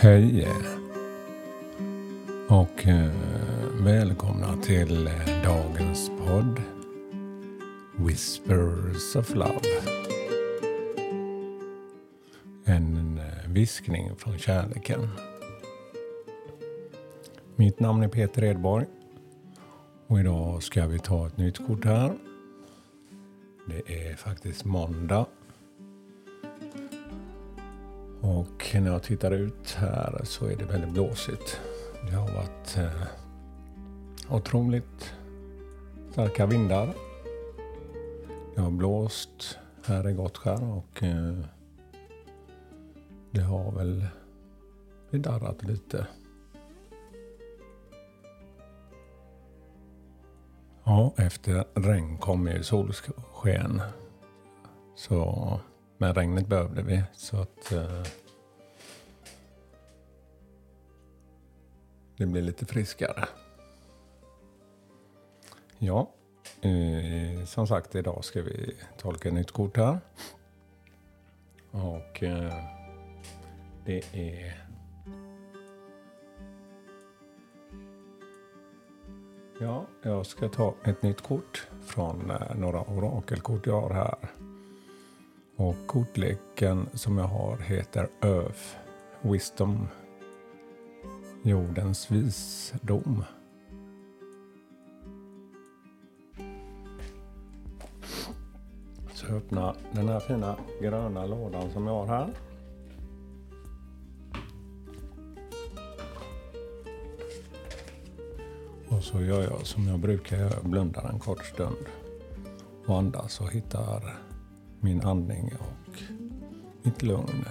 Hej och eh, välkomna till eh, dagens podd Whispers of Love. En eh, viskning från kärleken. Mitt namn är Peter Edborg och idag ska vi ta ett nytt kort här. Det är faktiskt måndag och när jag tittar ut här så är det väldigt blåsigt. Det har varit eh, otroligt starka vindar. Det har blåst här i Gottskär och eh, det har väl darrat lite. Ja, efter regn kommer ju solsken. Så men regnet behövde vi så att eh, det blir lite friskare. Ja, eh, som sagt idag ska vi tolka ett nytt kort här. Och eh, det är Ja, jag ska ta ett nytt kort från eh, några orakelkort jag har här. Och kortleken som jag har heter Earth Wisdom. Jordens visdom. Så jag öppnar den här fina gröna lådan som jag har här. Och så gör jag som jag brukar göra, blundar en kort stund och andas och hittar min andning och mitt lugn.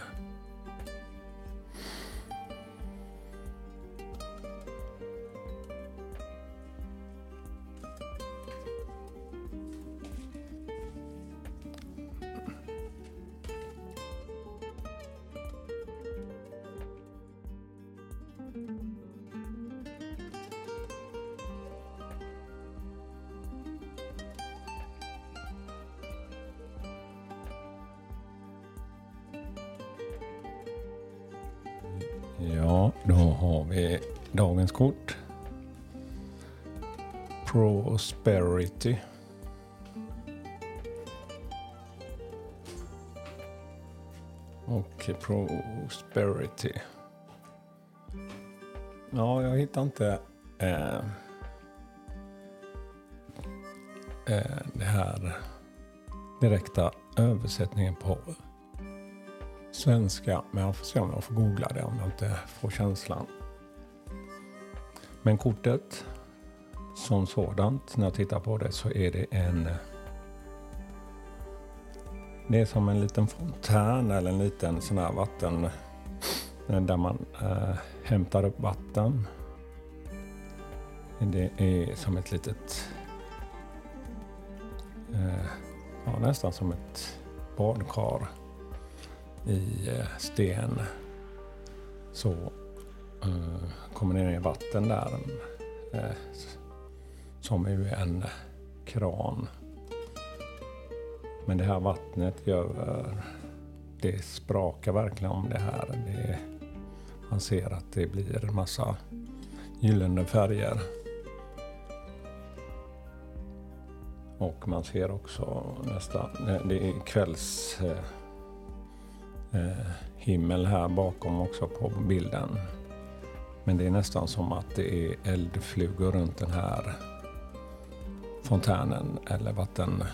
Ja, då har vi dagens kort. Prosperity. Och Prosperity. Ja, jag hittar inte eh, eh, det här direkta översättningen på svenska. Men jag får se om jag får googla det om jag inte får känslan. Men kortet som sådant, när jag tittar på det så är det en... Det är som en liten fontän eller en liten sån här vatten där man eh, hämtar upp vatten. Det är som ett litet... Eh, ja, nästan som ett badkar i eh, sten så uh, kommer det ner vatten där uh, som är en kran. Men det här vattnet gör, det sprakar verkligen om det här. Det, man ser att det blir massa gyllene färger. Och man ser också nästan, det är kvälls Eh, himmel här bakom också på bilden. Men det är nästan som att det är eldflugor runt den här fontänen eller vattenhålet.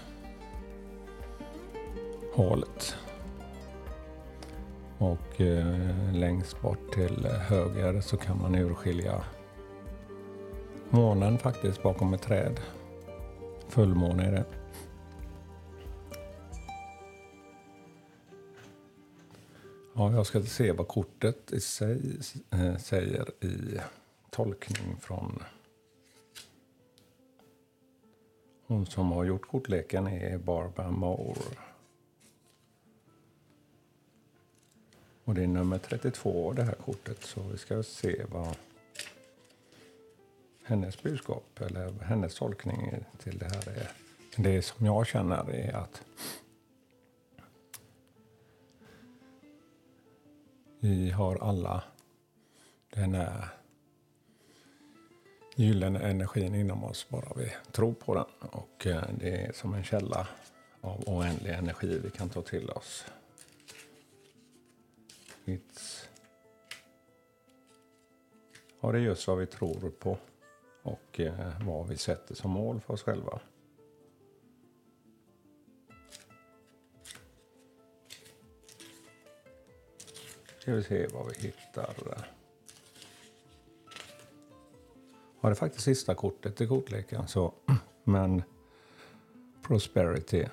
Och eh, längst bort till höger så kan man urskilja månen faktiskt bakom ett träd. Fullmåne är det. Ja, jag ska se vad kortet i sig eh, säger i tolkning från hon som har gjort kortleken är Barbara Moore. Och det är nummer 32 det här kortet så vi ska se vad hennes budskap eller hennes tolkning till det här är. Det som jag känner är att Vi har alla Den här gyllene energin inom oss bara vi tror på den. Och eh, det är som en källa av oändlig energi vi kan ta till oss. It's... Ja, det är just vad vi tror på och eh, vad vi sätter som mål för oss själva. Ska vi se vad vi hittar. Ja, det är faktiskt sista kortet i kortleken. Så, men Prosperity.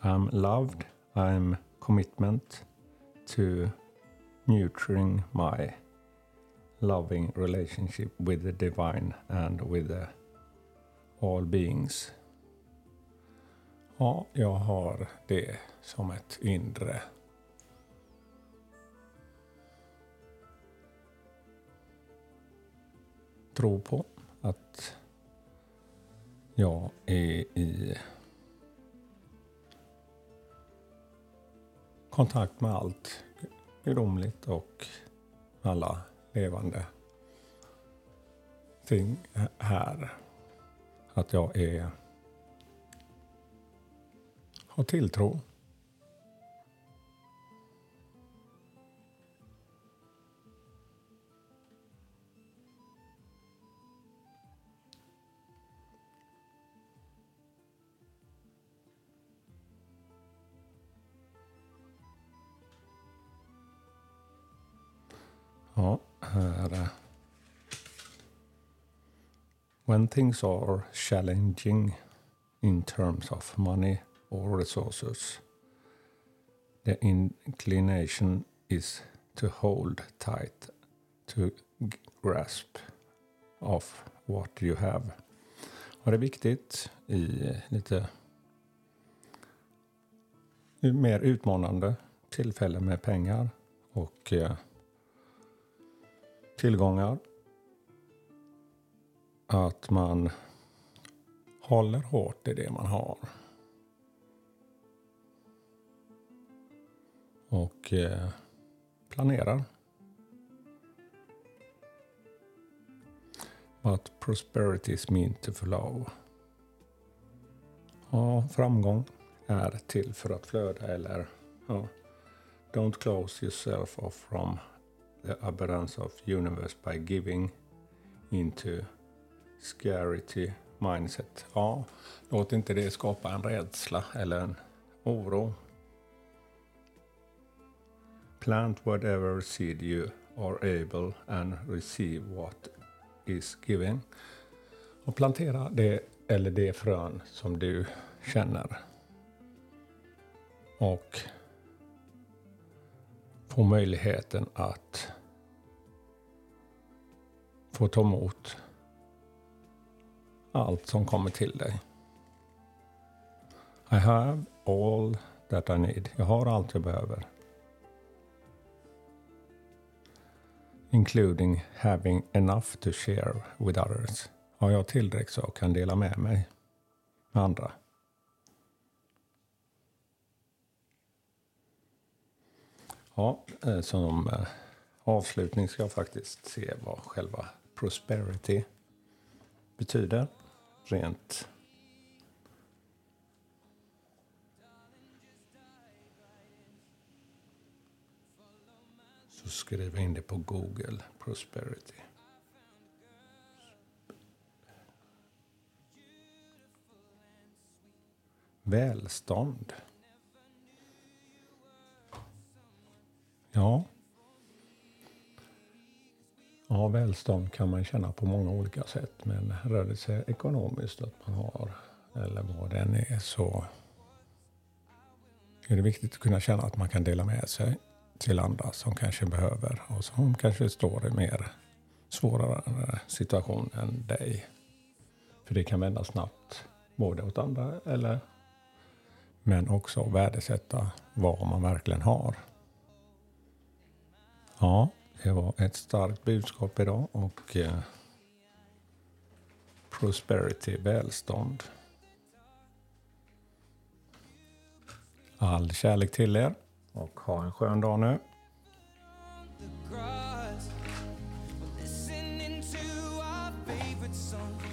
I'm loved. I'm commitment to nurturing my loving relationship with the divine and with the all beings. Ja, jag har det som ett inre tro på att jag är i kontakt med allt gudomligt och alla levande ting här. Att jag är har tilltro Ja, här. When things are challenging in terms of money or resources, the inclination is to hold tight, to grasp of what you have. Och det är viktigt i lite mer utmanande tillfällen med pengar och eh, tillgångar. Att man håller hårt i det man har. Och eh, planerar. But prosperity is meant to flow. Ja, framgång är till för att flöda eller ja, Don't close yourself off from the aberrance of universe by giving into scarcity mindset. Ja, låt inte det skapa en rädsla eller en oro. Plant whatever seed you are able and receive what is given. Och plantera det eller det frön som du känner. Och få möjligheten att få ta emot allt som kommer till dig. I have all that I need. Jag har allt jag behöver. Including having enough to share with others. Har jag tillräckligt så jag kan dela med mig med andra. Ja, eh, som eh, avslutning ska jag faktiskt se vad själva prosperity betyder rent så skriver jag in det på Google, prosperity. Välstånd. Ja. Ja, välstånd kan man känna på många olika sätt. Men rör det sig ekonomiskt att man har, eller vad det än är, så är det viktigt att kunna känna att man kan dela med sig till andra som kanske behöver och som kanske står i mer svårare situation än dig. För det kan vända snabbt, både åt andra eller men också värdesätta vad man verkligen har. Ja, det var ett starkt budskap idag och eh, prosperity, välstånd. All kärlek till er och ha en skön dag nu. song